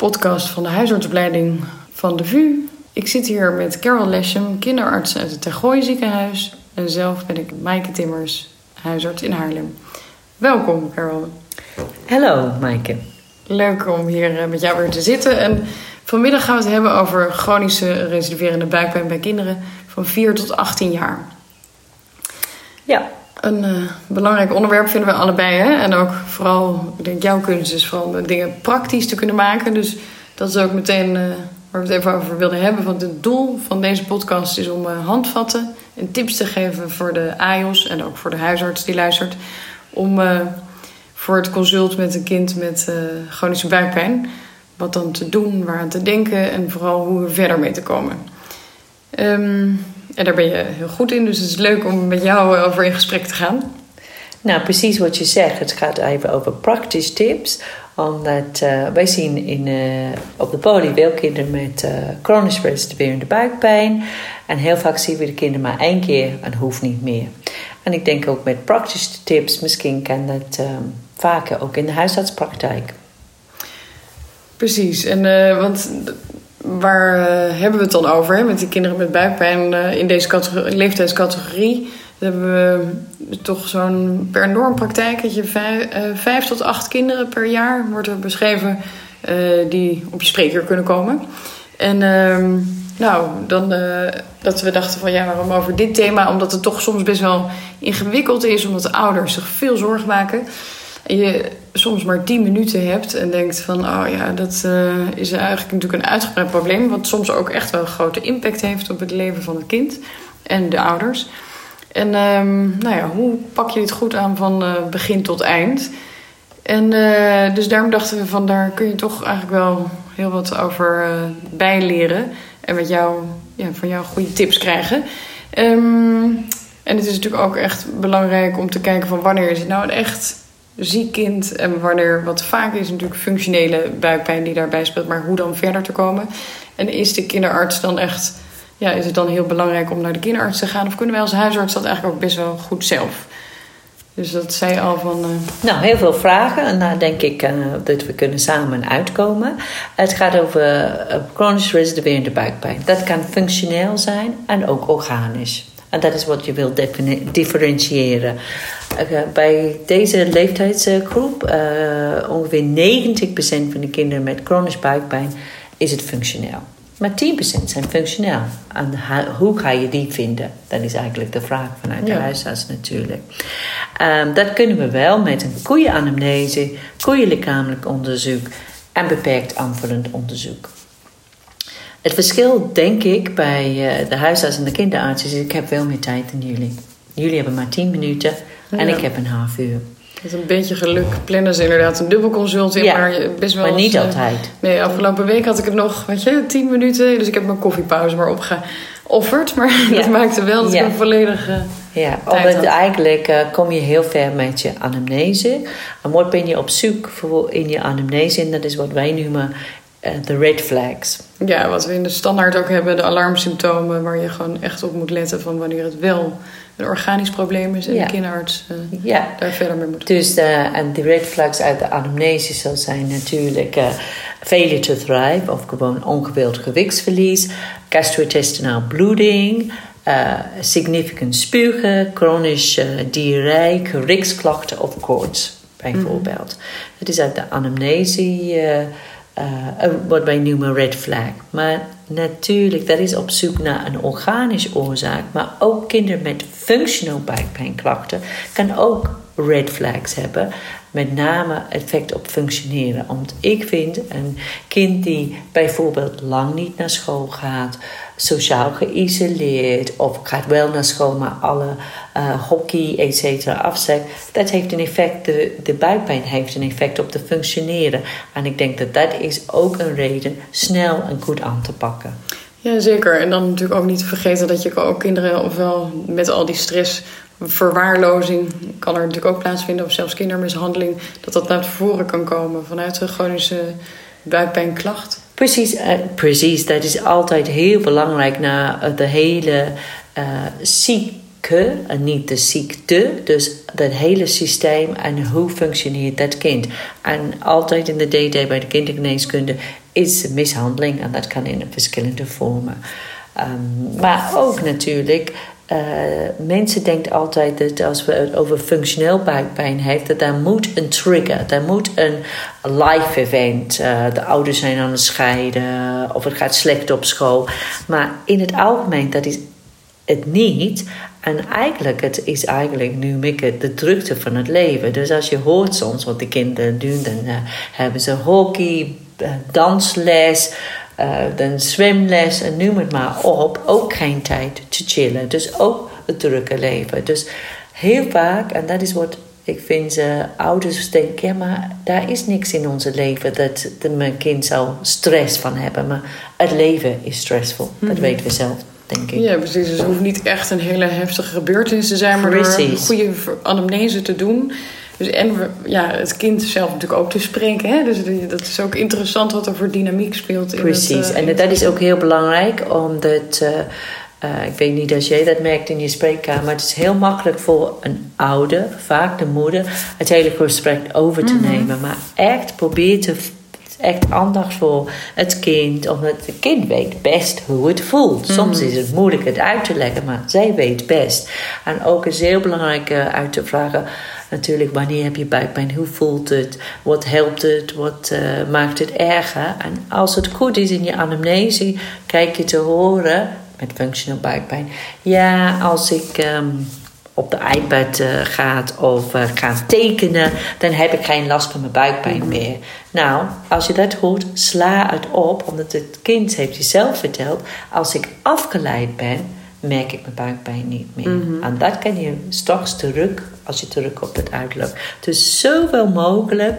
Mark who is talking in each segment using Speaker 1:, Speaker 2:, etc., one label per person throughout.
Speaker 1: podcast van de huisartsopleiding van de VU. Ik zit hier met Carol Leshem, kinderarts uit het Tergooi ziekenhuis. En zelf ben ik Maaike Timmers, huisarts in Haarlem. Welkom, Carol.
Speaker 2: Hallo, Maaike.
Speaker 1: Leuk om hier eh, met jou weer te zitten. En vanmiddag gaan we het hebben over chronische recidiverende buikpijn bij kinderen van 4 tot 18 jaar.
Speaker 2: Ja.
Speaker 1: Een uh, belangrijk onderwerp vinden we allebei. Hè? En ook vooral, ik denk jouw kunst is vooral om dingen praktisch te kunnen maken. Dus dat is ook meteen uh, waar we het even over wilden hebben. Want het doel van deze podcast is om uh, handvatten en tips te geven voor de AIOS en ook voor de huisarts die luistert. Om voor het consult met een kind met chronische buikpijn. Wat dan te doen, waar aan te denken en vooral hoe we verder mee te komen. Um, en daar ben je heel goed in, dus het is leuk om met jou over in gesprek te gaan.
Speaker 2: Nou, precies wat je zegt. Het gaat even over practice tips. Omdat uh, wij zien in, uh, op de poli veel kinderen met uh, chronisch recidiverende buikpijn. En heel vaak zien we de kinderen maar één keer en hoeft niet meer. En ik denk ook met practice tips, misschien kan dat um, vaker ook in de huisartspraktijk.
Speaker 1: Precies, en want waar uh, hebben we het dan over met die kinderen met buikpijn uh, in deze leeftijdscategorie? Hebben we toch zo'n per normpraktijk dat je vijf, tot acht kinderen per jaar wordt er beschreven die op je spreker kunnen komen. En ehm, nou, dan dat we dachten van ja, waarom over dit thema? Omdat het toch soms best wel ingewikkeld is, omdat de ouders zich veel zorgen maken je soms maar 10 minuten hebt en denkt van, oh ja, dat uh, is eigenlijk natuurlijk een uitgebreid probleem, wat soms ook echt wel een grote impact heeft op het leven van het kind en de ouders. En um, nou ja, hoe pak je dit goed aan van uh, begin tot eind? En uh, dus daarom dachten we van, daar kun je toch eigenlijk wel heel wat over bijleren en met jou, ja, van jou goede tips krijgen. Um, en het is natuurlijk ook echt belangrijk om te kijken van wanneer is het nou echt ziek kind. En wanneer, wat vaak is natuurlijk functionele buikpijn die daarbij speelt. Maar hoe dan verder te komen. En is de kinderarts dan echt... Ja, is het dan heel belangrijk om naar de kinderarts te gaan? Of kunnen wij als huisarts dat eigenlijk ook best wel goed zelf? Dus dat zei al van. Uh...
Speaker 2: Nou, heel veel vragen. En daar denk ik uh, dat we kunnen samen uitkomen. Het gaat over uh, chronisch residuerende buikpijn. Dat kan functioneel zijn en ook organisch. En dat is wat je wilt differentiëren. Uh, bij deze leeftijdsgroep, uh, ongeveer 90% van de kinderen met chronisch buikpijn, is het functioneel. Maar 10% zijn functioneel. En hoe ga je die vinden? Dat is eigenlijk de vraag vanuit de ja. huisarts natuurlijk. Um, dat kunnen we wel met een koeienanamnese, koeienlichamelijk onderzoek en beperkt aanvullend onderzoek. Het verschil, denk ik, bij uh, de huisarts en de kinderarts is: ik heb veel meer tijd dan jullie. Jullie hebben maar 10 minuten en ja. ik heb een half uur.
Speaker 1: Met een beetje geluk plannen ze inderdaad een dubbelconsult in,
Speaker 2: ja,
Speaker 1: maar best wel.
Speaker 2: Maar niet
Speaker 1: eens,
Speaker 2: altijd.
Speaker 1: Nee, afgelopen week had ik het nog, weet je, 10 minuten. Dus ik heb mijn koffiepauze maar opgeofferd. Maar ja. dat maakte wel dat ik een volledige.
Speaker 2: Ja, omdat eigenlijk uh, kom je heel ver met je anamnese. En wat ben je op zoek voor in je anamnese? En dat is wat wij noemen de red flags.
Speaker 1: Ja, wat we in de standaard ook hebben, de alarmsymptomen, waar je gewoon echt op moet letten van wanneer het wel een organisch probleem is en ja. de kinderarts uh, ja. daar verder mee moet.
Speaker 2: Dus de, en de red flags uit de anamnese zal zijn natuurlijk uh, failure to thrive of gewoon ongewild gewichtsverlies, gastrointestinaal bloeding, uh, significant spugen, chronische diarree, gerichtsklachten of koorts bijvoorbeeld. Mm. Dat is uit de anamnese uh, wat wij noemen red flag. Maar natuurlijk, dat is op zoek naar een organische oorzaak. Maar ook kinderen met functional buikpijnklachten kan ook red flags hebben. Met name effect op functioneren. Want ik vind een kind die bijvoorbeeld lang niet naar school gaat, sociaal geïsoleerd of gaat wel naar school, maar alle uh, hockey, et cetera, afzegt, dat heeft een effect, de, de buikpijn heeft een effect op de functioneren. En ik denk dat dat is ook een reden snel en goed aan te pakken.
Speaker 1: Ja, zeker. En dan natuurlijk ook niet te vergeten dat je ook kinderen, ofwel met al die stress, verwaarlozing kan er natuurlijk ook plaatsvinden, of zelfs kindermishandeling, dat dat naar voren kan komen vanuit een chronische buikpijnklacht.
Speaker 2: Precies, uh, precies, dat is altijd heel belangrijk na de hele uh, zieke en niet de ziekte. Dus dat hele systeem en hoe functioneert dat kind. En altijd in de DD bij de kindergeneeskunde is mishandeling en dat kan in verschillende vormen. Um, maar ook natuurlijk uh, mensen denken altijd dat als we het over functioneel buikpijn hebben, dat daar moet een trigger, daar moet een live event. Uh, de ouders zijn aan het scheiden of het gaat slecht op school. Maar in het algemeen, dat is het niet. En eigenlijk, het is eigenlijk nu het de drukte van het leven. Dus als je hoort soms wat de kinderen doen, dan uh, hebben ze hockey, dansles, dan zwemles en noem het maar op. Ook geen tijd te chillen. Dus ook het drukke leven. Dus heel vaak, en dat is wat ik vind, uh, ouders denken: ja, maar daar is niks in onze leven dat de, mijn kind zou stress van hebben. Maar het leven is stressvol. Dat mhm. weten we zelf. Denk ik.
Speaker 1: Ja, precies. Dus het hoeft niet echt een hele heftige gebeurtenis te zijn, maar door een goede anamnese te doen, dus en ja, het kind zelf natuurlijk ook te spreken. Hè? Dus dat is ook interessant wat er voor dynamiek speelt.
Speaker 2: In Precies, het, uh, en dat is ook heel belangrijk, omdat. Uh, uh, ik weet niet of jij dat merkt in je spreekkamer. Maar het is heel makkelijk voor een ouder, vaak de moeder, het hele gesprek over te mhm. nemen. Maar echt probeer te echt aandacht voor het kind. Omdat het kind weet best hoe het voelt. Soms mhm. is het moeilijk het uit te leggen, maar zij weet best. En ook is heel belangrijk uit te vragen natuurlijk wanneer heb je buikpijn, hoe voelt het, wat helpt het, wat uh, maakt het erger. En als het goed is in je anamnese, krijg je te horen met functional buikpijn. Ja, als ik um, op de iPad uh, gaat of uh, tekenen, dan heb ik geen last van mijn buikpijn meer. Nou, als je dat hoort, sla het op, omdat het kind heeft jezelf verteld, als ik afgeleid ben, merk ik mijn buikpijn niet meer. Mhm. En dat kan je straks terug, als je terug op het uitloopt. Dus zoveel mogelijk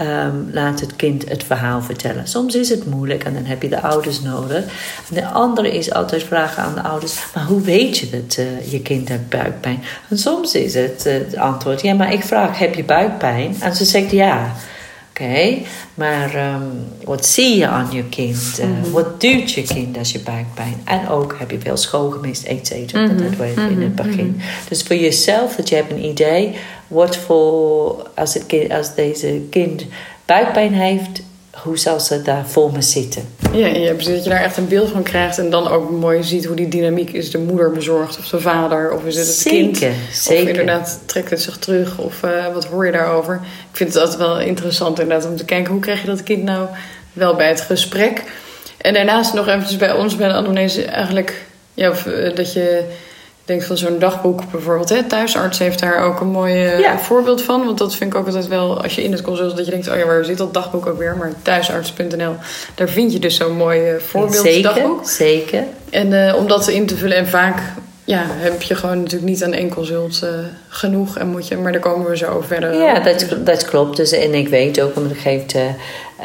Speaker 2: um, laat het kind het verhaal vertellen. Soms is het moeilijk en dan heb je de ouders nodig. En de andere is altijd vragen aan de ouders: maar hoe weet je dat uh, je kind heeft buikpijn? En soms is het uh, het antwoord: ja, maar ik vraag: heb je buikpijn? En ze zegt ja. Oké, maar um, wat zie je aan je kind? Uh, Wat doet je kind als je buikpijn? En ook heb je veel school gemist, et cetera. Mm -hmm. Dat hadden we in het mhm, begin. Mhm. Dus voor jezelf, dat je hebt een idee... wat voor, als, het kind, als deze kind buikpijn heeft hoe zal ze daar voor me zitten?
Speaker 1: Ja, ja dat je daar echt een beeld van krijgt en dan ook mooi ziet hoe die dynamiek is. De moeder bezorgd of de vader of is het het zeker, kind? Zeker. Of inderdaad trekt het zich terug of uh, wat hoor je daarover? Ik vind het altijd wel interessant inderdaad om te kijken hoe krijg je dat kind nou wel bij het gesprek. En daarnaast nog eventjes bij ons bij de anamnese eigenlijk ja, of, uh, dat je denk van zo'n dagboek bijvoorbeeld. Hè? Thuisarts heeft daar ook een mooi eh, voorbeeld van. Want dat vind ik ook altijd wel, als je in het consult dat je denkt... oh ja, waar zit dat dagboek ook weer? Maar thuisarts.nl, daar vind je dus zo'n mooi uh, voorbeeld
Speaker 2: zeker,
Speaker 1: dagboek.
Speaker 2: Zeker,
Speaker 1: En uh, om dat in te vullen en vaak ja, heb je gewoon natuurlijk niet aan één consult genoeg. En moet je, maar daar komen we zo verder.
Speaker 2: Ja, dat, dat klopt. Dus, en ik weet ook, omdat ik geef uh,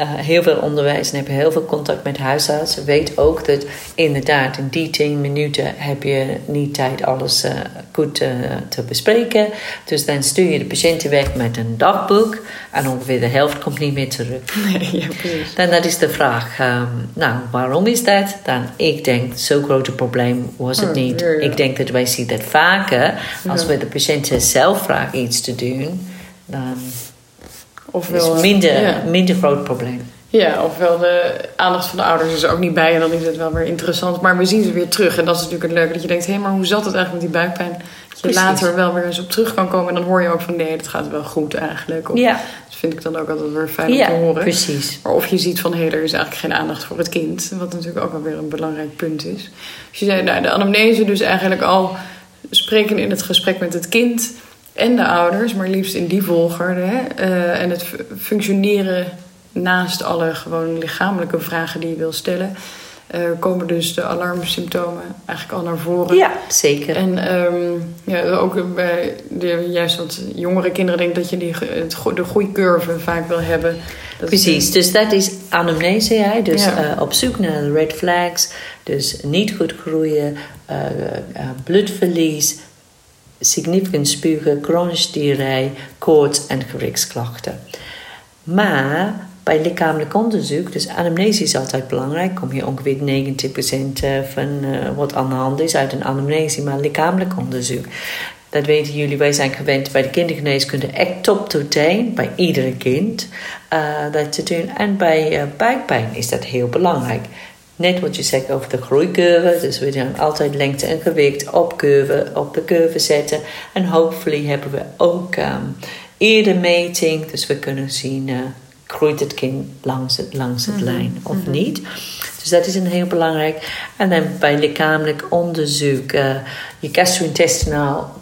Speaker 2: heel veel onderwijs en heb je heel veel contact met huisartsen. Weet ook dat inderdaad in die 10 minuten heb je niet tijd alles uh, goed uh, te bespreken. Dus dan stuur je de patiënten weg met een dagboek en ongeveer de helft komt niet meer terug.
Speaker 1: Nee, ja, precies.
Speaker 2: Dan dat is de vraag, um, nou waarom is dat? Dan ik denk, zo'n groot probleem was het oh, niet. Ja, ja. Ik denk dat wij zien dat vaker. Als we de patiënten zelf vragen iets te doen, dan Ofwel, is minder, ja. minder groot probleem.
Speaker 1: Ja, ofwel de aandacht van de ouders is er ook niet bij en dan is het wel weer interessant. Maar we zien ze weer terug en dat is natuurlijk het leuke. Dat je denkt, hé, hey, maar hoe zat het eigenlijk met die buikpijn? Dat je later wel weer eens op terug kan komen en dan hoor je ook van nee, dat gaat wel goed eigenlijk. Of, ja. Dat vind ik dan ook altijd weer fijn om te horen.
Speaker 2: precies.
Speaker 1: Maar of je ziet van hé, hey, er is eigenlijk geen aandacht voor het kind. Wat natuurlijk ook wel weer een belangrijk punt is. Dus je zei, nou, de anamnese dus eigenlijk al spreken in het gesprek met het kind en de ouders, maar liefst in die volgorde. Hè? Uh, en het functioneren naast alle gewoon lichamelijke vragen die je wil stellen. Uh, komen dus de alarmsymptomen eigenlijk al naar voren.
Speaker 2: Ja, zeker.
Speaker 1: En um, ja, ook bij de, juist wat jongere kinderen denk dat je die, het, de groeicurve vaak wil hebben.
Speaker 2: Dat Precies, dus dat is anamnese. Hè? Dus ja. uh, op zoek naar red flags. Dus niet goed groeien, bloedverlies, significant spugen, chronische diarree, koorts en gewrichtsklachten. Maar bij lichamelijk onderzoek, dus anamnese is altijd belangrijk, kom je ongeveer 90% van wat aan de hand is uit een anamnese, maar lichamelijk onderzoek. Dat weten jullie, wij zijn gewend bij de kindergeneeskunde echt top to teen, bij iedere kind dat te doen. En bij buikpijn is dat heel belangrijk. Net wat je zegt over de groeicurve. Dus we gaan altijd lengte en gewicht op, curve, op de curve zetten. En hopelijk hebben we ook um, eerder meting. Dus we kunnen zien, uh, groeit het kind langs het, langs het mhm. lijn of mhm. niet. Dus dat is een heel belangrijk. En dan bij lichamelijk onderzoek. Uh, je gastrointestinaal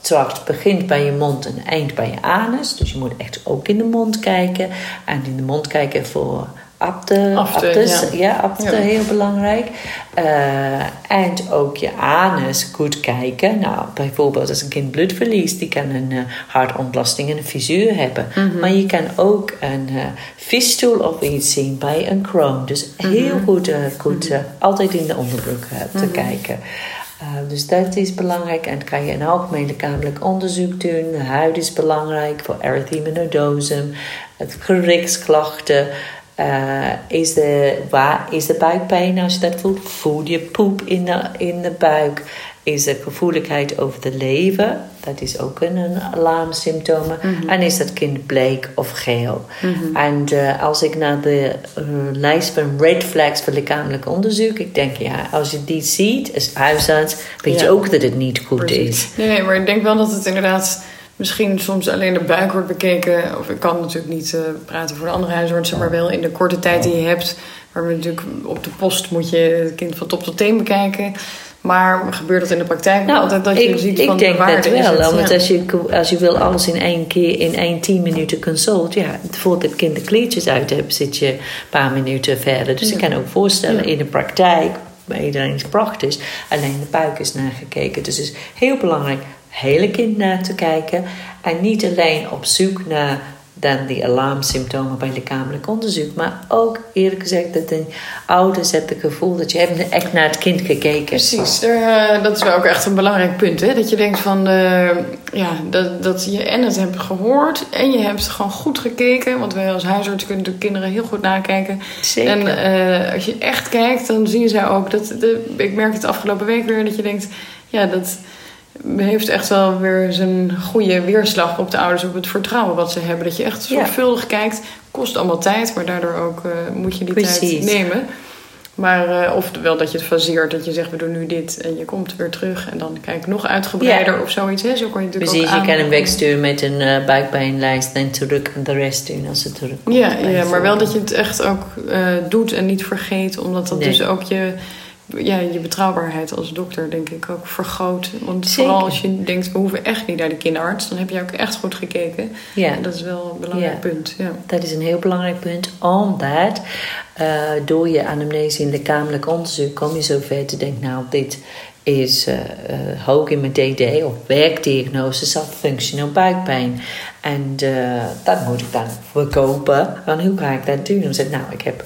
Speaker 2: tract begint bij je mond en eind bij je anus. Dus je moet echt ook in de mond kijken. En in de mond kijken voor Apte, aptes, ja, ja heel belangrijk. Uh, en ook je anus goed kijken. Nou, bijvoorbeeld als een kind bloed verliest, die kan een uh, hartontlasting en een fisuur hebben. Mhm. Maar je kan ook een uh, fistule of iets zien bij een Crohn. Dus heel mhm. goed, goed mhm. altijd in de onderbroek te kijken. dus dat is belangrijk. En kan je een algemeen lichamelijk onderzoek doen. De huid is belangrijk voor erythema nodosum, het gerichtsklachten. Uh, is, de, waar is de buikpijn als je dat voelt? Voel je poep in de, in de buik? Is er gevoeligheid over de lever? Dat is ook een, een alarmsymptoom. Mhm. En is dat kind bleek of geel? Mhm. En uh, als ik naar de uh, lijst van red flags voor lichamelijk onderzoek... ik denk, ja, als je die ziet als huisarts... weet je ook dat het niet goed is.
Speaker 1: Nee, nee, maar ik denk wel dat het inderdaad misschien soms alleen de buik wordt bekeken. Of ik kan natuurlijk niet uh, praten voor de andere huisartsen, maar wel in de korte tijd die je hebt. Maar natuurlijk op de post moet je het kind van top tot teen bekijken. Maar gebeurt dat in de praktijk nou, altijd dat je ziet van
Speaker 2: ik denk dat wel. Want als, je, als je wil alles in één keer, in één tien minuten consult... ja, voordat het kind de kleedjes uit hebt, zit je een paar minuten verder. Dus ik kan ook voorstellen, in de praktijk, bij iedereen is praktisch... alleen de buik is nagekeken. Dus het is heel belangrijk hele kind naar te kijken. En niet alleen op zoek naar dan die alarmsymptomen bij lichamelijk onderzoek. Maar ook eerlijk gezegd dat de ouders hebben het gevoel dat je hebt echt naar het kind gekeken.
Speaker 1: Precies, uh, dat is wel ook echt een belangrijk punt. Hè? Dat je denkt van uh, ja, dat, dat je en het hebt gehoord en je hebt gewoon goed gekeken. Want wij als huisarts kunnen de kinderen heel goed nakijken. Zeker. En uh, als je echt kijkt, dan zien zij ook dat. De, ik merk het afgelopen week weer dat je denkt, ja, dat heeft echt wel weer zijn goede weerslag op de ouders, op het vertrouwen wat ze hebben. Dat je echt zorgvuldig kijkt. Kost allemaal tijd, maar daardoor ook uh, moet je die tijd nemen. Maar uh, of wel dat je het faseert, dat je zegt we doen nu dit en je komt weer terug en dan kijk nog uitgebreider of zoiets. Hè? Zo kan je natuurlijk
Speaker 2: Precies, je kan hem wegsturen met een uh, buikpijnlijst en terug en de rest doen als het terugkomt.
Speaker 1: Ja, ja maar wel dat je het echt ook uh, doet en niet vergeet, omdat dat dus ook je ja, je betrouwbaarheid als dokter denk ik ook vergroot. Want vooral als je denkt, we hoeven echt niet naar de kinderarts, dan heb je ook echt goed gekeken. Ja. En dat is wel een belangrijk punt. Ja.
Speaker 2: Dat is een heel belangrijk punt, omdat uh, door je anamnese in lichamelijk onderzoek kom je zover te denken, nou, dit is uh, uh, hoog in mijn DD of werkdiagnose zat functioneel buikpijn. En dat moet ik dan verkopen. En hoe ga ik dat doen? Dan zeg ik, nou, ik heb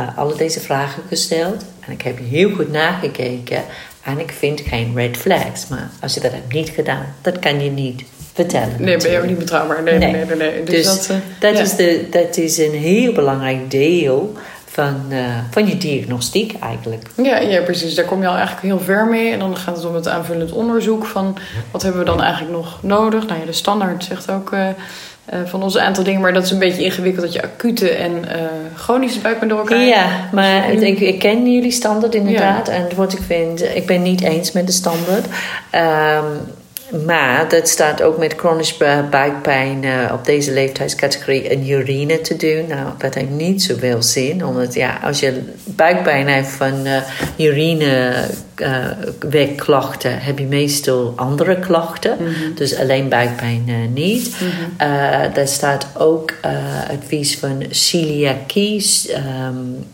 Speaker 2: uh, alle deze vragen gesteld. En ik heb heel goed nagekeken. En ik vind geen red flags. Maar als je dat hebt niet gedaan, dat kan je niet vertellen.
Speaker 1: Nee, ben je ook niet betrouwbaar. Nee, nee, nee. nee,
Speaker 2: Dus, dus dat, uh, dat, is de, dat is een heel belangrijk deel van, uh, van je diagnostiek eigenlijk.
Speaker 1: Ja, ja, precies. Daar kom je al eigenlijk heel ver mee. En dan gaat het om het aanvullend onderzoek van wat hebben we dan eigenlijk nog nodig. Nou ja, de standaard zegt ook uh, uh, van ons aantal dingen, maar dat is een beetje ingewikkeld dat je acute en uh, chronische buikpijn door elkaar
Speaker 2: Ja, maar ik, ik, ken jullie standaard inderdaad. En wat ik vind, ik ben niet eens met de standaard. Um, maar dat staat ook met chronische buikpijn uh, op deze leeftijdscategorie een urine te doen. Nou, dat heeft niet zoveel zin. Omdat ja, als je buikpijn hebt van uh, urine uh, wegklachten, heb je meestal andere klachten. Mhm. Dus alleen buikpijn uh, niet. Mm -hmm. daar staat ook advies van celiakie um,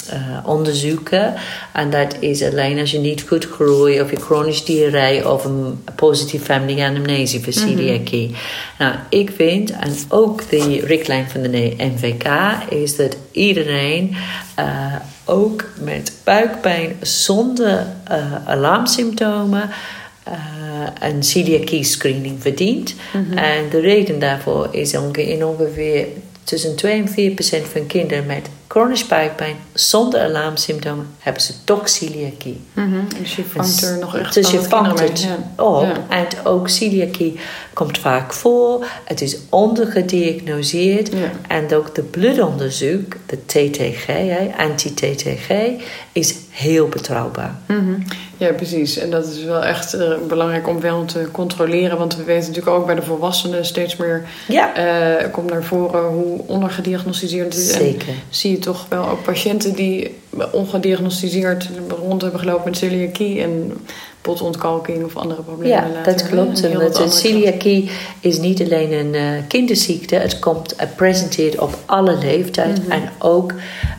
Speaker 2: onderzoeken. En dat is alleen als je niet goed groeit of je chronisch diarree of een positieve family anamnese voor mhm. celiakie. Nou, ik vind, en ook de richtlijn van de NVK, is dat iedereen ook met buikpijn zonder uh, alarmsymptomen uh, een celiakie screening verdient. Mhm. En de reden daarvoor is in ongeveer tussen 2 en 4 procent van kinderen met chronische buikpijn zonder alarmsymptomen hebben ze toch celiakie.
Speaker 1: Mm Dus je vangt er nog echt
Speaker 2: Dus je
Speaker 1: van
Speaker 2: vangt het.
Speaker 1: Ja.
Speaker 2: op.
Speaker 1: Ja.
Speaker 2: En ook celiakie komt vaak voor. Het is ondergediagnoseerd.
Speaker 1: Ja.
Speaker 2: En ook de bloedonderzoek, de TTG, anti-TTG, is heel betrouwbaar.
Speaker 1: Mhm. Ja, precies. En dat is wel echt eh, belangrijk om wel te controleren. Want we weten natuurlijk ook bij de volwassenen steeds meer
Speaker 2: Ja,
Speaker 1: eh, komt naar voren hoe ondergediagnosticeerd het is. En
Speaker 2: zeker.
Speaker 1: Zie toch wel ook patiënten die ongediagnosticeerd rond hebben gelopen met celiakie en botontkalking of andere problemen.
Speaker 2: Ja,
Speaker 1: later.
Speaker 2: dat klopt. En celiakie is niet alleen een eh, kinderziekte. Het komt het presenteert op alle leeftijd.
Speaker 1: Mhm.
Speaker 2: En ook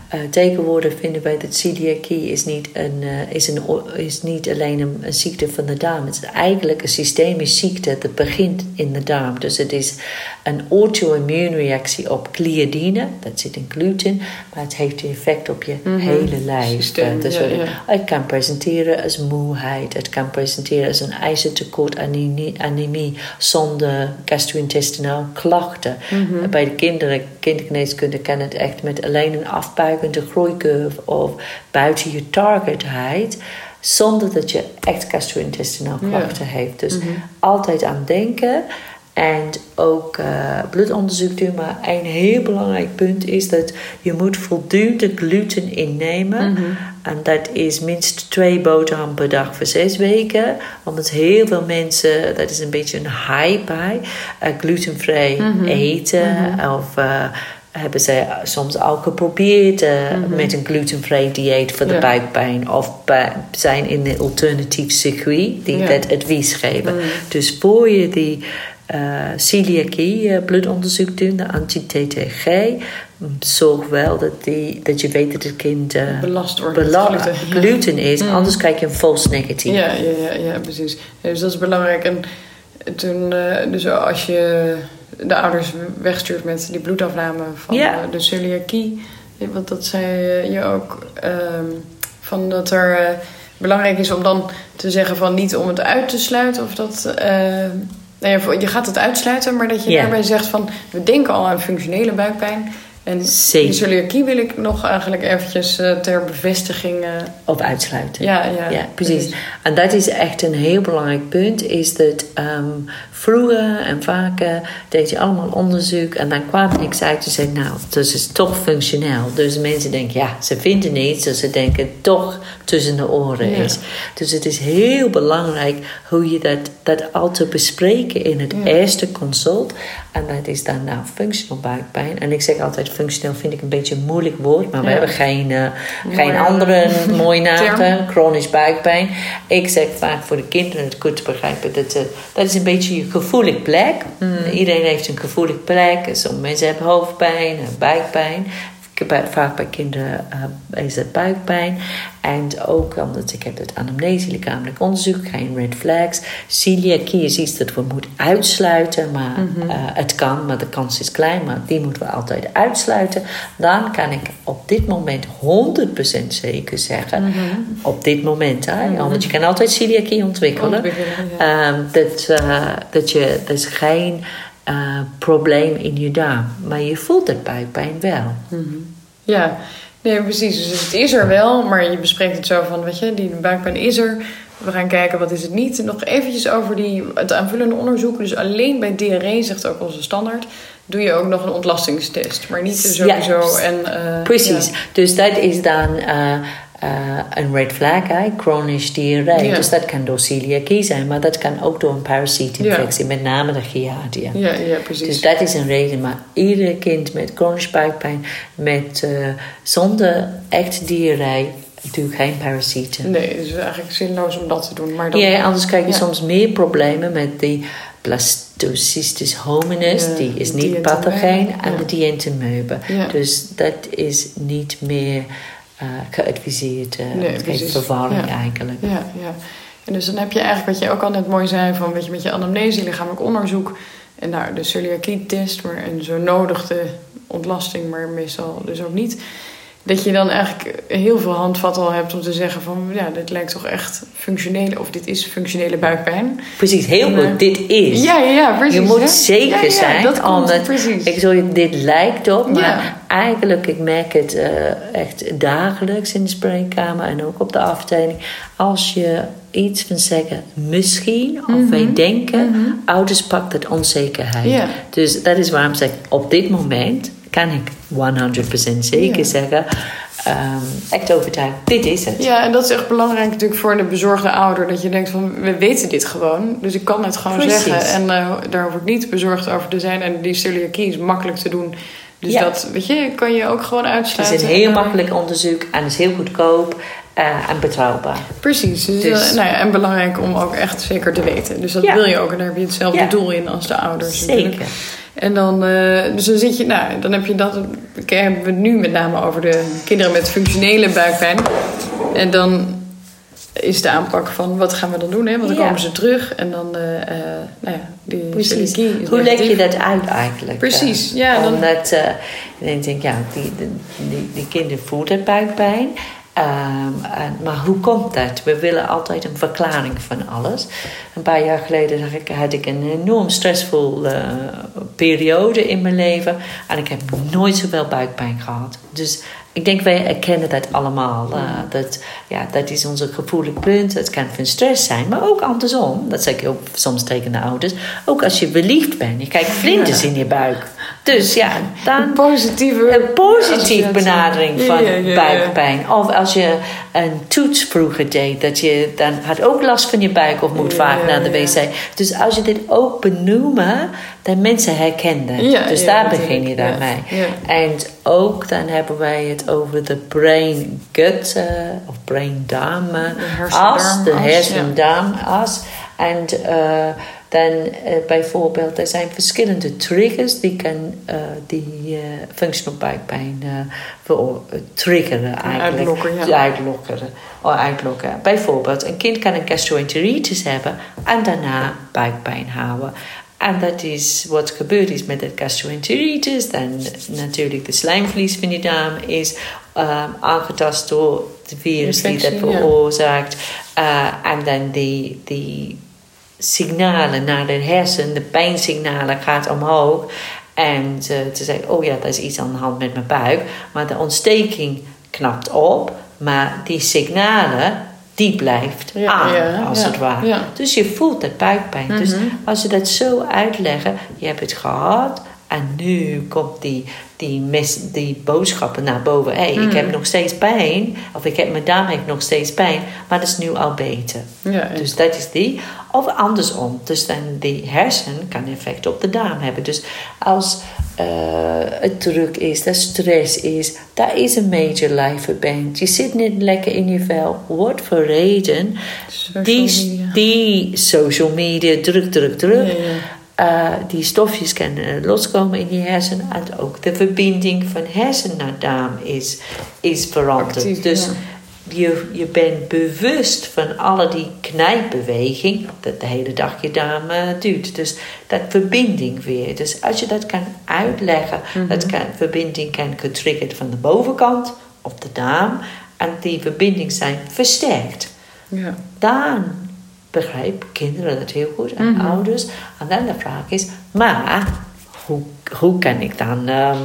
Speaker 2: eh, tegenwoordig vinden wij dat celiakie is niet, een, eh, is een, is niet alleen een, een ziekte van de darm. Het is eigenlijk een systemische ziekte dat begint in de darm. Dus het is een auto-immuunreactie op gliadine. Dat zit in gluten. Maar het heeft een effect op je
Speaker 1: Mhm.
Speaker 2: hele lijf.
Speaker 1: Systeem,
Speaker 2: Eh, dus
Speaker 1: ja,
Speaker 2: wat-
Speaker 1: ja.
Speaker 2: het kan presenteren als moeheid. Het kan presenteren als een ijzertekort, anemie, anemie zonder gastro-intestinaal klachten.
Speaker 1: Mhm.
Speaker 2: Bij de kinderen, kindergeneeskunde kan het echt met alleen een afbuigende groeicurve of buiten je targetheid. Zonder dat je echt gastro-intestinaal
Speaker 1: Ja.
Speaker 2: klachten heeft. Dus
Speaker 1: Mhm.
Speaker 2: altijd aan denken. En ook eh, bloedonderzoek doen. Maar een heel belangrijk punt is dat je moet voldoende gluten innemen.
Speaker 1: Mhm.
Speaker 2: En dat is minstens twee boterham per dag voor zes weken. Omdat heel veel mensen, dat is een beetje een hype bij, eh, glutenvrij
Speaker 1: Mhm.
Speaker 2: eten. Of eh, hebben ze soms al geprobeerd eh,
Speaker 1: Mhm.
Speaker 2: met een glutenvrij dieet voor de
Speaker 1: Ja.
Speaker 2: buikpijn. Of zijn in de alternatief circuit die
Speaker 1: Ja.
Speaker 2: dat advies geven.
Speaker 1: Mhm.
Speaker 2: Dus voor je die eh celiakie eh, bloedonderzoek doet, de anti-TTG, zorg wel dat, die, dat je weet dat het kind eh,
Speaker 1: belast wordt
Speaker 2: bela-
Speaker 1: gluten.
Speaker 2: Is.
Speaker 1: Mm.
Speaker 2: Anders krijg je een false negatief.
Speaker 1: Ja, ja, ja, ja, precies. Dus dat is belangrijk. En toen, eh, dus als je de ouders wegstuurt met die bloedafname van
Speaker 2: Ja.
Speaker 1: eh, de celiakie, want dat zei je ook, ehm, van dat er eh, belangrijk is om dan te zeggen van niet om het uit te sluiten of dat. eh, nou ja, je gaat het uitsluiten, maar dat je
Speaker 2: Ja.
Speaker 1: daarbij zegt van we denken al aan functionele buikpijn. En
Speaker 2: Zeker.
Speaker 1: die celiakie wil ik nog eigenlijk eventjes eh, ter bevestiging. eh,
Speaker 2: Of uitsluiten.
Speaker 1: ja, ja,
Speaker 2: Ja, precies. En dat is echt een heel belangrijk punt. Is dat ehm, vroeger en vaker deed je allemaal onderzoek. En dan kwam niks uit. Je zei, nou, dus het is toch functioneel. Dus mensen denken, ja, ze vinden niets. Dus ze denken toch tussen de oren
Speaker 1: Ja.
Speaker 2: is. Dus het is heel belangrijk hoe je dat, dat altijd bespreken in het
Speaker 1: Ja.
Speaker 2: eerste consult. En dat is dan nou functional buikpijn. En ik zeg altijd, functioneel vind ik een beetje een moeilijk woord. Maar we hebben geen, eh, geen
Speaker 1: Mooie-
Speaker 2: andere mooie naam. Chronisch buikpijn. Ik zeg vaak voor de kinderen het goed te begrijpen. Dat, eh, dat is een beetje je gevoelig plek. Iedereen heeft een gevoelig plek. Sommige mensen hebben hoofdpijn, en buikpijn. Bij- Vaak bij kinderen eh, is het buikpijn. En ook omdat ik heb het anamnese, lichamelijk onderzoek, geen red flags. Celiakie is iets dat we moeten uitsluiten. Maar eh, het kan, maar de kans is klein. Maar die moeten we altijd uitsluiten. Dan kan ik op dit moment 100% zeker zeggen. Op dit moment, hè? Ja, want je kan altijd celiakie ontwikkelen.
Speaker 1: Ontwikkelen, ja.
Speaker 2: Ehm, dat, eh, dat je, dat is geen eh, probleem in je darm. Maar je voelt het buikpijn wel.
Speaker 1: Ja, nee, precies. Dus het is er wel, maar je bespreekt het zo van, weet je, die buikpijn is er. We gaan kijken wat is het niet. Nog eventjes over die, het aanvullende onderzoek. Dus alleen bij diarree, zegt ook onze standaard, doe je ook nog een ontlastingstest. Maar niet
Speaker 2: Ja,
Speaker 1: sowieso. en, eh,
Speaker 2: Precies.
Speaker 1: ja.
Speaker 2: Dus dat is dan eh, eh, een red flag, hè? chronisch diarree. Dus dat kan door celiakie zijn, maar dat kan ook door een parasietinfectie, met name de Giardia.
Speaker 1: Ja, ja, precies.
Speaker 2: Dus dat is een reden. Maar ieder kind met chronische buikpijn, met, eh, zonder echt diarree, doe geen parasieten.
Speaker 1: Nee, het is eigenlijk zinloos om dat te doen. Maar dan,
Speaker 2: Ja, anders krijg je
Speaker 1: Ja.
Speaker 2: soms meer problemen met die blastocystis hominis.
Speaker 1: Ja,
Speaker 2: die is niet pathogeen. En de dientemeuben.
Speaker 1: Ja.
Speaker 2: Dus dat is niet meer eh, geadviseerd. eh,
Speaker 1: Nee,
Speaker 2: het geeft
Speaker 1: precies.
Speaker 2: verwarring
Speaker 1: Ja.
Speaker 2: eigenlijk.
Speaker 1: Ja, ja. En dus dan heb je eigenlijk wat je ook al net mooi zei van weet je, met je anamnese, lichamelijk onderzoek en nou, de celiakie-test, maar en zo nodig de ontlasting, maar meestal dus ook niet. Dat je dan eigenlijk heel veel handvat al hebt om te zeggen van ja, dit lijkt toch echt functionele of dit is functionele buikpijn.
Speaker 2: Precies, heel
Speaker 1: En,
Speaker 2: goed.
Speaker 1: eh,
Speaker 2: dit is.
Speaker 1: Ja, ja, ja, precies.
Speaker 2: je moet
Speaker 1: hè?
Speaker 2: zeker
Speaker 1: Ja,
Speaker 2: zijn,
Speaker 1: dat
Speaker 2: omdat
Speaker 1: precies.
Speaker 2: ik zo, dit lijkt op, maar eigenlijk, ik merk het eh, echt dagelijks in de spreekkamer en ook op de afdeling. Als je iets van zeggen, misschien, of wij denken, ouders pakt het onzekerheid.
Speaker 1: Mhm.
Speaker 2: Dus dat is waarom ik zeg, op dit moment kan ik 100% zeker
Speaker 1: Ja.
Speaker 2: zeggen, ehm, echt overtuigd, dit is het.
Speaker 1: Ja, en dat is echt belangrijk natuurlijk voor de bezorgde ouder. Dat je denkt van, we weten dit gewoon. Dus ik kan het gewoon
Speaker 2: Precies.
Speaker 1: zeggen. En eh, daar hoef ik niet bezorgd over te zijn. En die celiakie is makkelijk te doen. Dus
Speaker 2: Ja.
Speaker 1: dat, weet je, kan je ook gewoon
Speaker 2: Het
Speaker 1: uitsluiten.
Speaker 2: is een heel makkelijk onderzoek en is heel goedkoop eh, en betrouwbaar.
Speaker 1: Precies. Dus,
Speaker 2: Dus-
Speaker 1: eh, nou ja, en belangrijk om ook echt zeker te weten. Dus dat
Speaker 2: Ja.
Speaker 1: wil je ook. En daar heb je hetzelfde doel in als de ouders. natuurlijk. En dan, eh, dus dan zit je, nou, dan heb je dat. Hebben we het nu met name over de kinderen met functionele buikpijn. En dan is de aanpak van wat gaan we dan doen? Hè? Want dan
Speaker 2: Ja.
Speaker 1: komen ze terug en dan, eh, eh, nou ja, die
Speaker 2: Precies. Hoe leg je dat uit eigenlijk?
Speaker 1: Precies, ja, dan-
Speaker 2: Omdat ik denk, ja, die, die, die, die kinderen voelen buikpijn. Ehm, en- maar hoe komt dat? We willen altijd een verklaring van alles. Een paar jaar geleden had ik, had ik een enorm stressvol eh, periode in mijn leven. En ik heb nooit zoveel buikpijn gehad. Dus ik denk, wij erkennen dat allemaal. eh, dat, ja, dat is onze gevoelig punt. Het kan van stress zijn, maar ook andersom. Dat zeg ik ook soms tegen de ouders. Ook als je verliefd bent, je kijkt vlinders in je buik. Dus ja, dan
Speaker 1: Een positieve
Speaker 2: een positieve benadering van
Speaker 1: ja, ja, ja.
Speaker 2: buikpijn. Of als je een toets vroeger deed, dat je dan had ook last van je buik of moet vaak naar de wc. Dus als je dit ook benoemen, dan mensen.
Speaker 1: Ja,
Speaker 2: dus daar begin je daarmee.
Speaker 1: ja.
Speaker 2: En ook dan hebben wij het over de brain-gut eh, of brain-darm as, de
Speaker 1: hersen-darm-as,
Speaker 2: hersen-darm-as. En eh, dan eh, bijvoorbeeld, er zijn verschillende triggers die, kan, eh, die eh functional buikpijn triggeren eigenlijk.
Speaker 1: uitlokken, ja.
Speaker 2: Uitlokken, of uitlokken. Bijvoorbeeld, een kind kan een gastroenteritis hebben en daarna buikpijn houden. En dat is wat gebeurd is met het gastroenteritis. Dan natuurlijk de slijmvlies van je darm is ehm, aangetast door de virus die dat
Speaker 1: Infectie,
Speaker 2: veroorzaakt. En dan die, die signalen naar de hersen, de pijnsignalen gaat omhoog. En te, te zeggen, oh ja, dat is iets aan de hand met mijn buik. Maar de ontsteking knapt op. Maar die signalen, die blijft
Speaker 1: Ja,
Speaker 2: aan,
Speaker 1: ja,
Speaker 2: als
Speaker 1: ja,
Speaker 2: het ware. Dus je voelt dat buikpijn. Dus
Speaker 1: Mhm.
Speaker 2: als je dat zo uitleggen, je hebt het gehad en nu komt die, die, boodschappen naar boven. Hé, hey, ik
Speaker 1: Mhm.
Speaker 2: heb nog steeds pijn, of ik heb mijn darm heeft nog steeds pijn, maar dat is nu al beter.
Speaker 1: Ja,
Speaker 2: Dus dat is die. Of andersom. Dus dan die hersen kan effect op de darm hebben. Dus als eh, het druk is, dat stress is, daar is een major life event. Je zit niet lekker in je vel. Wat voor reden?
Speaker 1: Social
Speaker 2: Die, die social media, druk, druk, druk.
Speaker 1: Ja, ja.
Speaker 2: Eh, die stofjes kunnen loskomen in je hersenen. En ook de verbinding van hersen naar darm is, is veranderd.
Speaker 1: Actief,
Speaker 2: dus
Speaker 1: ja.
Speaker 2: je, je bent bewust van alle die knijpbeweging, dat de hele dag je darm eh, duurt. Dus dat verbinding weer. Dus als je dat kan uitleggen,
Speaker 1: Mhm.
Speaker 2: dat kan, verbinding kan getriggerd van de bovenkant op de darm. En die verbinding zijn versterkt.
Speaker 1: Ja.
Speaker 2: Dan begrijpen kinderen dat heel goed en
Speaker 1: Mhm.
Speaker 2: ouders. En dan de vraag is, maar hoe, hoe kan ik dan ehm,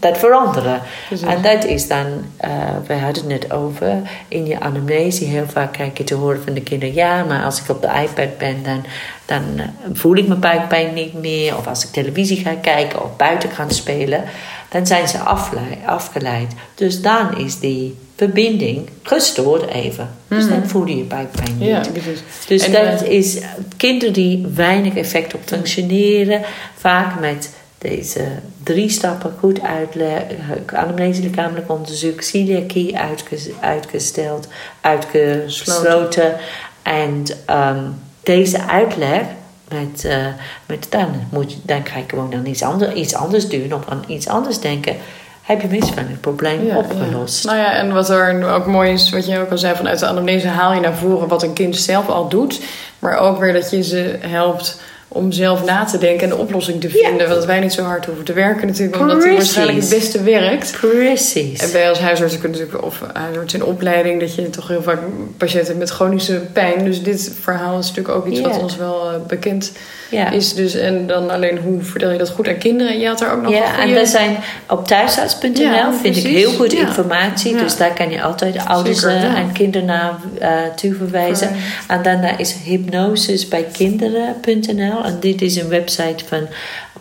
Speaker 2: dat veranderen?
Speaker 1: Precies.
Speaker 2: En dat is dan, eh we hadden het net over, in je anamnese heel vaak krijg je te horen van de kinderen, ja, maar als ik op de iPad ben, dan, dan eh, voel ik mijn buikpijn niet meer. Of als ik televisie ga kijken of buiten ga spelen, dan zijn ze afgeleid. Dus dan is die verbinding gestoord even. Dus dan voel je je buikpijn niet.
Speaker 1: Ja, precies.
Speaker 2: Dus
Speaker 1: En,
Speaker 2: dat
Speaker 1: eh,
Speaker 2: is kinderen die weinig effect op functioneren, vaak met deze drie stappen goed uitleggen, anamnese lichamelijk onderzoek, celiakie uitges- uitgesteld, uitgesloten. En ehm, deze uitleg, met, eh, met dan, moet je, dan ga je gewoon dan iets, ander, iets anders doen of aan iets anders denken, heb je mis van het probleem
Speaker 1: Ja,
Speaker 2: opgelost.
Speaker 1: ja. Nou ja, en wat er ook mooi is, wat je ook al zei, vanuit de anamnese haal je naar voren wat een kind zelf al doet. Maar ook weer dat je ze helpt om zelf na te denken en de oplossing te vinden. Want wij niet zo hard hoeven te werken natuurlijk, omdat die
Speaker 2: Precies.
Speaker 1: waarschijnlijk het beste werkt.
Speaker 2: Precies.
Speaker 1: En bij als huisarts kun je natuurlijk, of huisarts in opleiding, dat je toch heel vaak patiënten hebt met chronische pijn. Dus dit verhaal is natuurlijk ook iets
Speaker 2: Ja.
Speaker 1: wat ons wel eh, bekend
Speaker 2: ja.
Speaker 1: is. Dus, en dan alleen hoe vertel je dat goed aan kinderen? Je had er ook nog
Speaker 2: Ja, en we zijn op thuisarts.nl
Speaker 1: Ja,
Speaker 2: vind ik heel goed
Speaker 1: Ja.
Speaker 2: informatie.
Speaker 1: Ja.
Speaker 2: Dus daar kan je altijd ouders
Speaker 1: Zeker,
Speaker 2: eh,
Speaker 1: ja.
Speaker 2: en kinderen naar eh, toe verwijzen.
Speaker 1: Verwijzen.
Speaker 2: En daarna is hypnosisbijkinderen.nl. En dit is een website van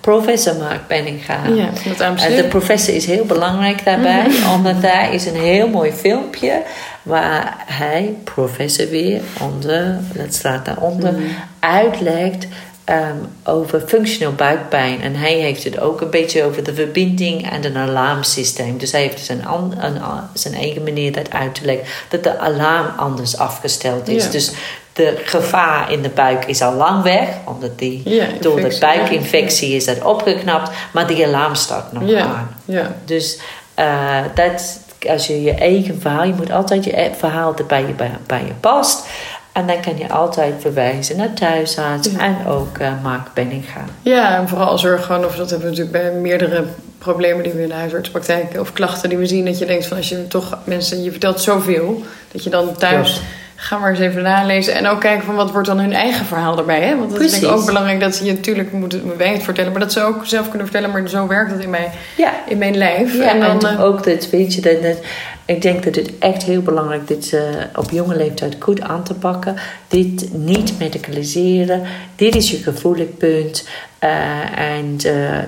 Speaker 2: professor Mark Benninga.
Speaker 1: Ja.
Speaker 2: En de professor is heel belangrijk daarbij,
Speaker 1: Mhm.
Speaker 2: omdat daar is een heel mooi filmpje waar hij, professor weer, onder, dat staat daaronder,
Speaker 1: Mhm.
Speaker 2: uitlegt ehm, over functional buikpijn. En hij heeft het ook een beetje over de verbinding en een alarmsysteem. Dus hij heeft zijn, an- een, zijn eigen manier dat uit te leggen, dat de alarm anders afgesteld is.
Speaker 1: Ja.
Speaker 2: Dus de gevaar in de buik is al lang weg, omdat die
Speaker 1: Ja,
Speaker 2: door de
Speaker 1: ja.
Speaker 2: buikinfectie is dat opgeknapt, maar die alarm staat nog
Speaker 1: ja,
Speaker 2: aan.
Speaker 1: ja.
Speaker 2: Dus eh, dat, als je je eigen verhaal, je moet altijd je e- verhaal dat bij je, bij, bij je past. En dan kan je altijd verwijzen naar thuisarts en ook eh Mark Benninga.
Speaker 1: Ja, en vooral zorg gewoon, of dat hebben we natuurlijk bij meerdere problemen die we in de huisartspraktijk of klachten die we zien, dat je denkt van als je toch mensen, je vertelt zoveel, dat je dan thuis. Ga maar eens even nalezen en ook kijken van wat wordt dan hun eigen verhaal erbij. Hè? Want dat is denk ik ook belangrijk dat je natuurlijk moeten wij het vertellen, maar dat ze ook zelf kunnen vertellen, maar zo werkt het in mijn,
Speaker 2: Ja,
Speaker 1: in mijn lijf.
Speaker 2: Ja,
Speaker 1: en dan,
Speaker 2: en
Speaker 1: eh,
Speaker 2: ook dat, weet je, dat, dat, ik denk dat het echt heel belangrijk is dit eh, op jonge leeftijd goed aan te pakken. Dit niet medicaliseren. Dit is je gevoelig punt. Eh, en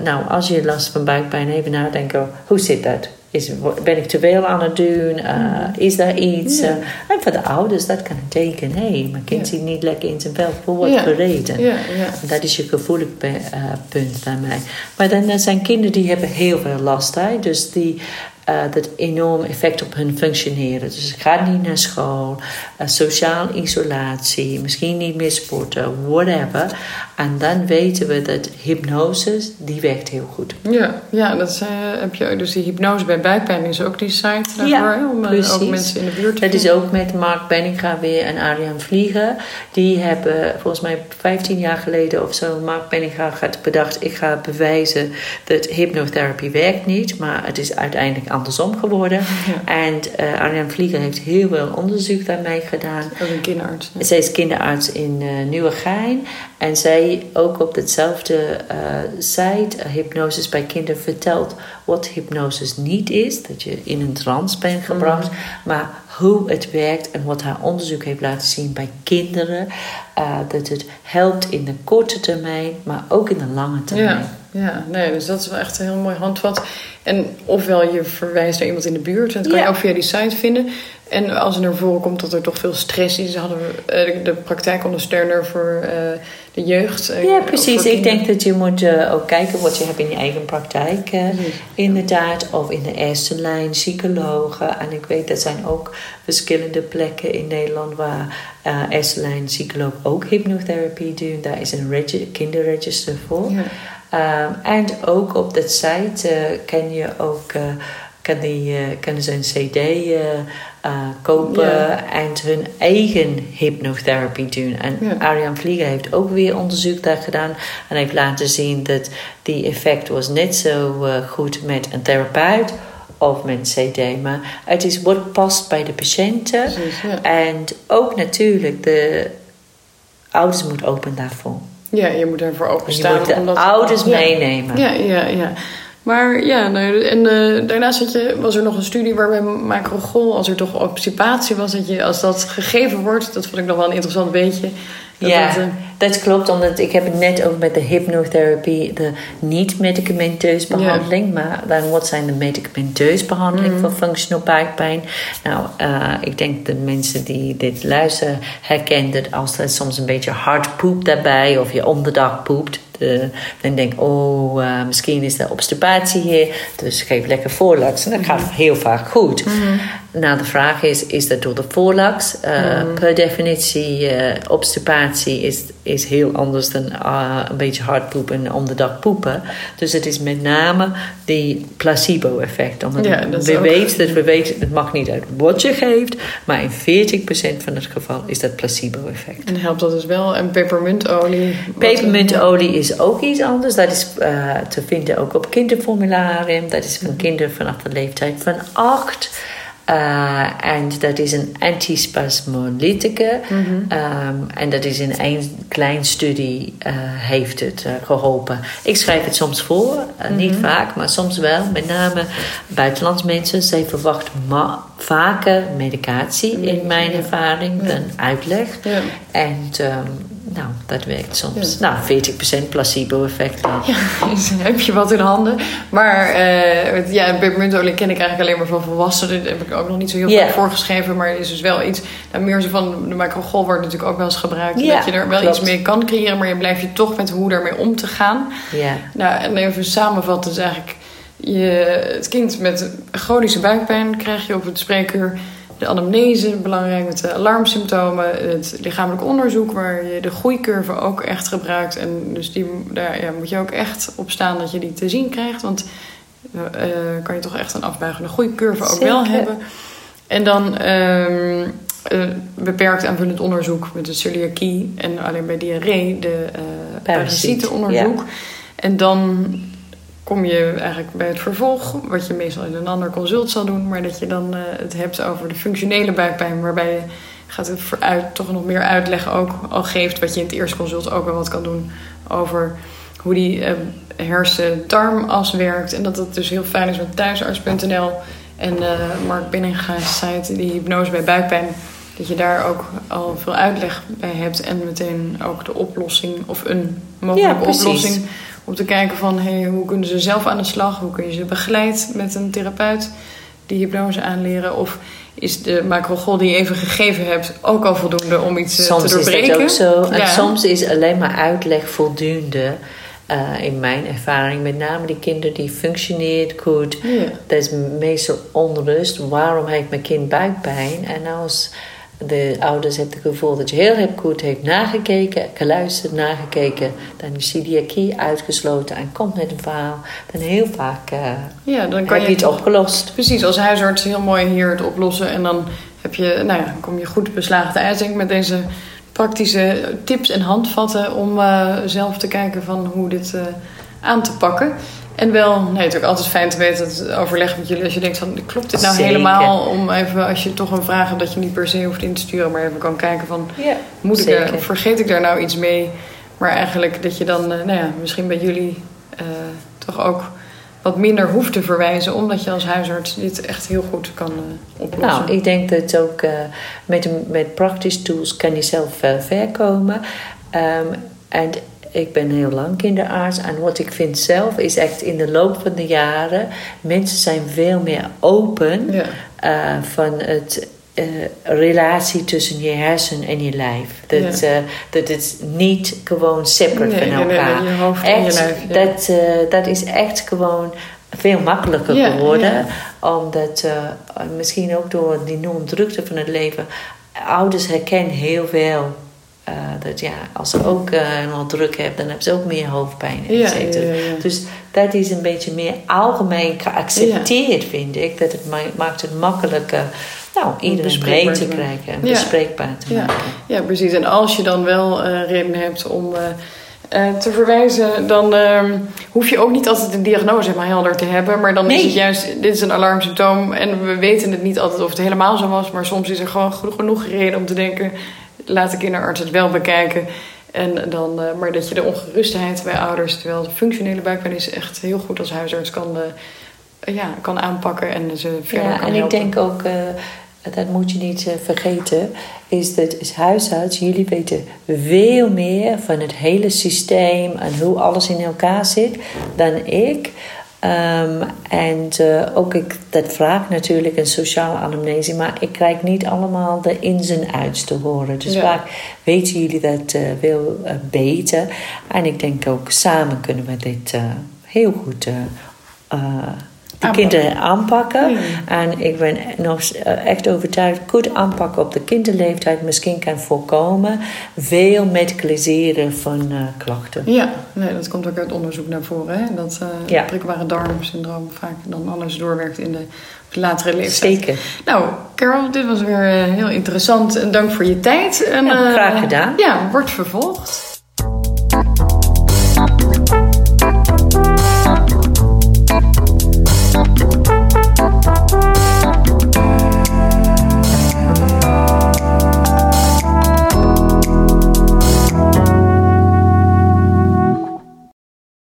Speaker 2: nou, als je last van buikpijn even nadenken, hoe zit dat? Is, ben ik te veel aan het doen? Eh, is daar iets?
Speaker 1: Ja.
Speaker 2: Eh, en voor de ouders, dat kan een teken. Hé, hey, mijn kind zit niet lekker in zijn vel. Voor wat voor reden? Dat is je gevoelig eh, punt bij mij. Maar dan zijn kinderen die hebben heel veel last. Hè? Dus die eh, dat enorm effect op hun functioneren. Dus ze gaan niet naar school, eh, sociaal isolatie, misschien niet meer sporten, whatever. En dan weten we dat hypnose, die werkt heel goed.
Speaker 1: Ja, ja, dat is, eh, heb je dus die hypnose bij buikpijn is ook die site daarvoor,
Speaker 2: Ja,
Speaker 1: om ook mensen in de buurt te
Speaker 2: Dat is ook met Mark Benninga weer en Arjan Vlieger. Die hebben volgens mij 15 jaar geleden of zo... Mark Benninga had bedacht... ik ga bewijzen dat hypnotherapie werkt niet. Maar het is uiteindelijk andersom geworden. En eh, Arjan Vlieger heeft heel veel onderzoek daarmee gedaan.
Speaker 1: Ook een kinderarts.
Speaker 2: Zij is kinderarts in eh Nieuwegein. En zij ook op hetzelfde eh, site, uh, Hypnosis bij Kinderen, vertelt wat hypnosis niet is. Dat je in een trance bent gebracht. Maar hoe het werkt en wat haar onderzoek heeft laten zien bij kinderen. dat het helpt in de korte termijn, maar ook in de lange termijn.
Speaker 1: Ja, ja, nee, dus dat is wel echt een heel mooi handvat. En ofwel je verwijst naar iemand in de buurt, en dat kan
Speaker 2: Ja.
Speaker 1: je ook via die site vinden. En als er naar voren komt dat er toch veel stress is, hadden we eh, de, de praktijkondersteuner voor eh, de jeugd. eh,
Speaker 2: Ja, precies. Ik denk dat je moet ook kijken wat je hebt in je eigen praktijk. inderdaad, of in de eerste lijn psychologen. En ik weet dat zijn ook verschillende plekken in Nederland waar eerste lijn psycholoog ook hypnotherapie doen. Daar is een regi- kinderregister voor.
Speaker 1: Ja.
Speaker 2: Ehm, en ook op dat site eh, kan je ook eh, kan die, eh, kunnen ze een CD kopen
Speaker 1: Ja.
Speaker 2: en hun eigen hypnotherapie doen. En
Speaker 1: Ja.
Speaker 2: Arjan Vlieger heeft ook weer onderzoek daar gedaan en heeft laten zien dat die effect was net zo goed met een therapeut of met CD. Maar het is wat past bij de patiënten.
Speaker 1: Ja.
Speaker 2: En ook natuurlijk, de ouders moeten open daarvoor.
Speaker 1: Ja, je moet ervoor
Speaker 2: Je
Speaker 1: openstaan.
Speaker 2: moet de
Speaker 1: omdat-
Speaker 2: ouders
Speaker 1: ja.
Speaker 2: meenemen.
Speaker 1: Ja, ja, ja. Maar ja, nou, en eh, daarnaast had je, was er nog een studie waarbij macrogol, als er toch obstipatie was, dat je, als dat gegeven wordt, dat vond ik nog wel een interessant beetje. Dat
Speaker 2: ja,
Speaker 1: eh,
Speaker 2: dat klopt. Omdat ik heb het net ook met de hypnotherapie, de niet-medicamenteus behandeling. Maar dan wat zijn de medicamenteus behandeling
Speaker 1: Mhm.
Speaker 2: voor functional buikpijn? Nou, eh, ik denk dat mensen die dit luisteren herkennen dat als er soms een beetje hard poep daarbij of je onderdag poept. De, dan denk ik, oh, eh, misschien is er obstipatie hier. Dus geef lekker voorlax. En dat gaat heel vaak goed. Nou, de vraag is, is dat door de voorlax? Eh, Per definitie, eh, obstipatie is is heel anders dan uh, een beetje hard poepen en om de dag poepen. Dus het is met name die placebo-effect. Omdat
Speaker 1: Ja, dat is
Speaker 2: we
Speaker 1: ook-
Speaker 2: weten dat we weten, het mag niet uit wat je geeft, maar in 40% van het geval is dat placebo-effect.
Speaker 1: En helpt dat dus wel. En pepermuntolie. wat-
Speaker 2: Pepermuntolie is ook iets anders. Dat is eh, te vinden ook op kinderformularium. Dat is van kinderen vanaf de leeftijd van 8. Eh, en dat is een antispasmolytica. Ehm, en dat is in één klein studie eh, heeft het eh, geholpen. Ik schrijf het soms voor, niet vaak, maar soms wel. Met name buitenlands mensen. Zij verwachten vaker medicatie in mijn ervaring dan uitleg. En ehm, nou, dat werkt soms. Nou, 40% placebo-effect dan.
Speaker 1: Ja, dus heb je wat in handen. Maar het- ja, pepermuntolie ken ik eigenlijk alleen maar van volwassenen. Daar heb ik ook nog niet zo heel vaak voorgeschreven. Maar het is dus wel iets... Nou, meer zo van... De macrogol wordt natuurlijk ook wel eens gebruikt. Dat je er wel
Speaker 2: klopt.
Speaker 1: iets mee kan creëren. Maar je blijft je toch met hoe daarmee om te gaan.
Speaker 2: Ja.
Speaker 1: Nou, en even samenvatten is eigenlijk... Je, het kind met chronische buikpijn krijg je op het spreekuur... De anamnese, belangrijk met de alarmsymptomen. Het lichamelijk onderzoek, waar je de groeicurve ook echt gebruikt. En dus die, daar ja, moet je ook echt op staan dat je die te zien krijgt. Want eh, kan je toch echt een afbuigende groeicurve ook wel hebben. En dan ehm, eh, beperkt aanvullend onderzoek met de celiakie. En alleen bij diarree de eh parasietenonderzoek. En dan kom je eigenlijk bij het vervolg, wat je meestal in een ander consult zal doen, maar dat je dan eh, het hebt over de functionele buikpijn, waarbij je gaat het vooruit toch nog meer uitleg ook al geeft, wat je in het eerste consult ook wel wat kan doen over hoe die eh, hersen-darmas werkt. En dat het dus heel fijn is met thuisarts.nl en eh Mark Binnenga's site, die hypnose bij buikpijn. Dat je daar ook al veel uitleg bij hebt en meteen ook de oplossing of een mogelijke
Speaker 2: Ja, precies.
Speaker 1: oplossing. Om te kijken van hey, hoe kunnen ze zelf aan de slag? Hoe kun je ze begeleid met een therapeut die hypnose aanleren? Of is de macrogol die je even gegeven hebt ook al voldoende om iets eh,
Speaker 2: Soms
Speaker 1: te
Speaker 2: is
Speaker 1: doorbreken?
Speaker 2: dat ook zo. En soms is alleen maar uitleg voldoende. eh, in mijn ervaring, met name die kinderen die functioneert goed.
Speaker 1: Ja.
Speaker 2: Dat is meestal onrust. Waarom heeft mijn kind buikpijn? En als de ouders hebben het gevoel dat je heel erg goed heeft nagekeken, geluisterd, nagekeken, dan is celiakie uitgesloten en komt met een verhaal, dan heel vaak eh,
Speaker 1: Ja, dan kan
Speaker 2: heb je het opgelost.
Speaker 1: Precies, als huisarts heel mooi hier het oplossen. En dan heb je, nou ja, kom je goed beslagen te uit, denk ik, met deze praktische tips en handvatten om eh, zelf te kijken van hoe dit eh, aan te pakken. En wel, nee, het is ook altijd fijn te weten dat het overleg met jullie als je denkt van klopt dit nou
Speaker 2: Zeker.
Speaker 1: helemaal? Om even als je toch een vraag hebt dat je niet per se hoeft in te sturen, maar even kan kijken van
Speaker 2: Ja,
Speaker 1: moet ik er, vergeet ik daar nou iets mee? Maar eigenlijk dat je dan, eh, nou ja, misschien bij jullie eh, toch ook wat minder hoeft te verwijzen, omdat je als huisarts dit echt heel goed kan eh, oplossen.
Speaker 2: Nou, ik denk dat ook eh, met, met praktische tools kan je zelf ver, ver komen. Ehm, en ik ben heel lang kinderarts. En wat ik vind zelf is echt in de loop van de jaren... mensen zijn veel meer open
Speaker 1: Ja.
Speaker 2: eh, van het... eh, relatie tussen je hersen en je lijf. Dat,
Speaker 1: Ja.
Speaker 2: eh, dat het niet gewoon separate
Speaker 1: Nee,
Speaker 2: van
Speaker 1: nee,
Speaker 2: elkaar.
Speaker 1: nee, je hoofd en je
Speaker 2: echt,
Speaker 1: lijf, ja.
Speaker 2: dat, dat is echt gewoon veel makkelijker geworden omdat misschien ook door die enorme drukte van het leven, ouders herkennen heel veel. Eh, dat ja, als ze ook nog druk hebben, dan hebben ze ook meer hoofdpijn.
Speaker 1: Ja, ja, ja.
Speaker 2: Dus dat is een beetje meer algemeen geaccepteerd, vind ik. Dat het ma- maakt het makkelijker nou, iedereen mee te krijgen en bespreekbaar te maken.
Speaker 1: ja, precies. En als je dan wel eh reden hebt om te verwijzen, dan ehm, hoef je ook niet altijd een diagnose helemaal helder te hebben. Maar dan is het juist, dit is een alarmsymptoom. En we weten het niet altijd of het helemaal zo was. Maar soms is er gewoon genoeg reden om te denken, laat de kinderarts het wel bekijken. En dan, eh, maar dat je de ongerustheid bij ouders, terwijl de functionele buikpijn is echt heel goed als huisarts kan, eh, ja, kan aanpakken en ze verder
Speaker 2: Ja,
Speaker 1: kan
Speaker 2: en ik denk ook, eh, dat moet je niet vergeten, is dat als huisarts, jullie weten veel meer van het hele systeem en hoe alles in elkaar zit dan ik. Ehm, en eh, ook ik, dat vraagt natuurlijk een sociale anamnese, maar ik krijg niet allemaal de ins en outs te horen. Dus
Speaker 1: Ja.
Speaker 2: vaak weten jullie dat eh, veel eh, beter. En ik denk ook samen kunnen we dit heel goed eh, de
Speaker 1: Aanpakken.
Speaker 2: kinderen aanpakken. En ik ben nog eh, echt overtuigd, goed aanpakken op de kinderleeftijd misschien kan voorkomen veel medicaliseren van eh, klachten.
Speaker 1: Ja, nee, dat komt ook uit onderzoek naar voren. Hè? Dat eh
Speaker 2: Ja.
Speaker 1: prikbare darmsyndroom vaak dan alles doorwerkt in de latere leeftijd.
Speaker 2: Zeker.
Speaker 1: Nou, Carol, dit was weer heel interessant. En dank voor je tijd. En,
Speaker 2: Ja, graag gedaan.
Speaker 1: Ja, wordt vervolgd.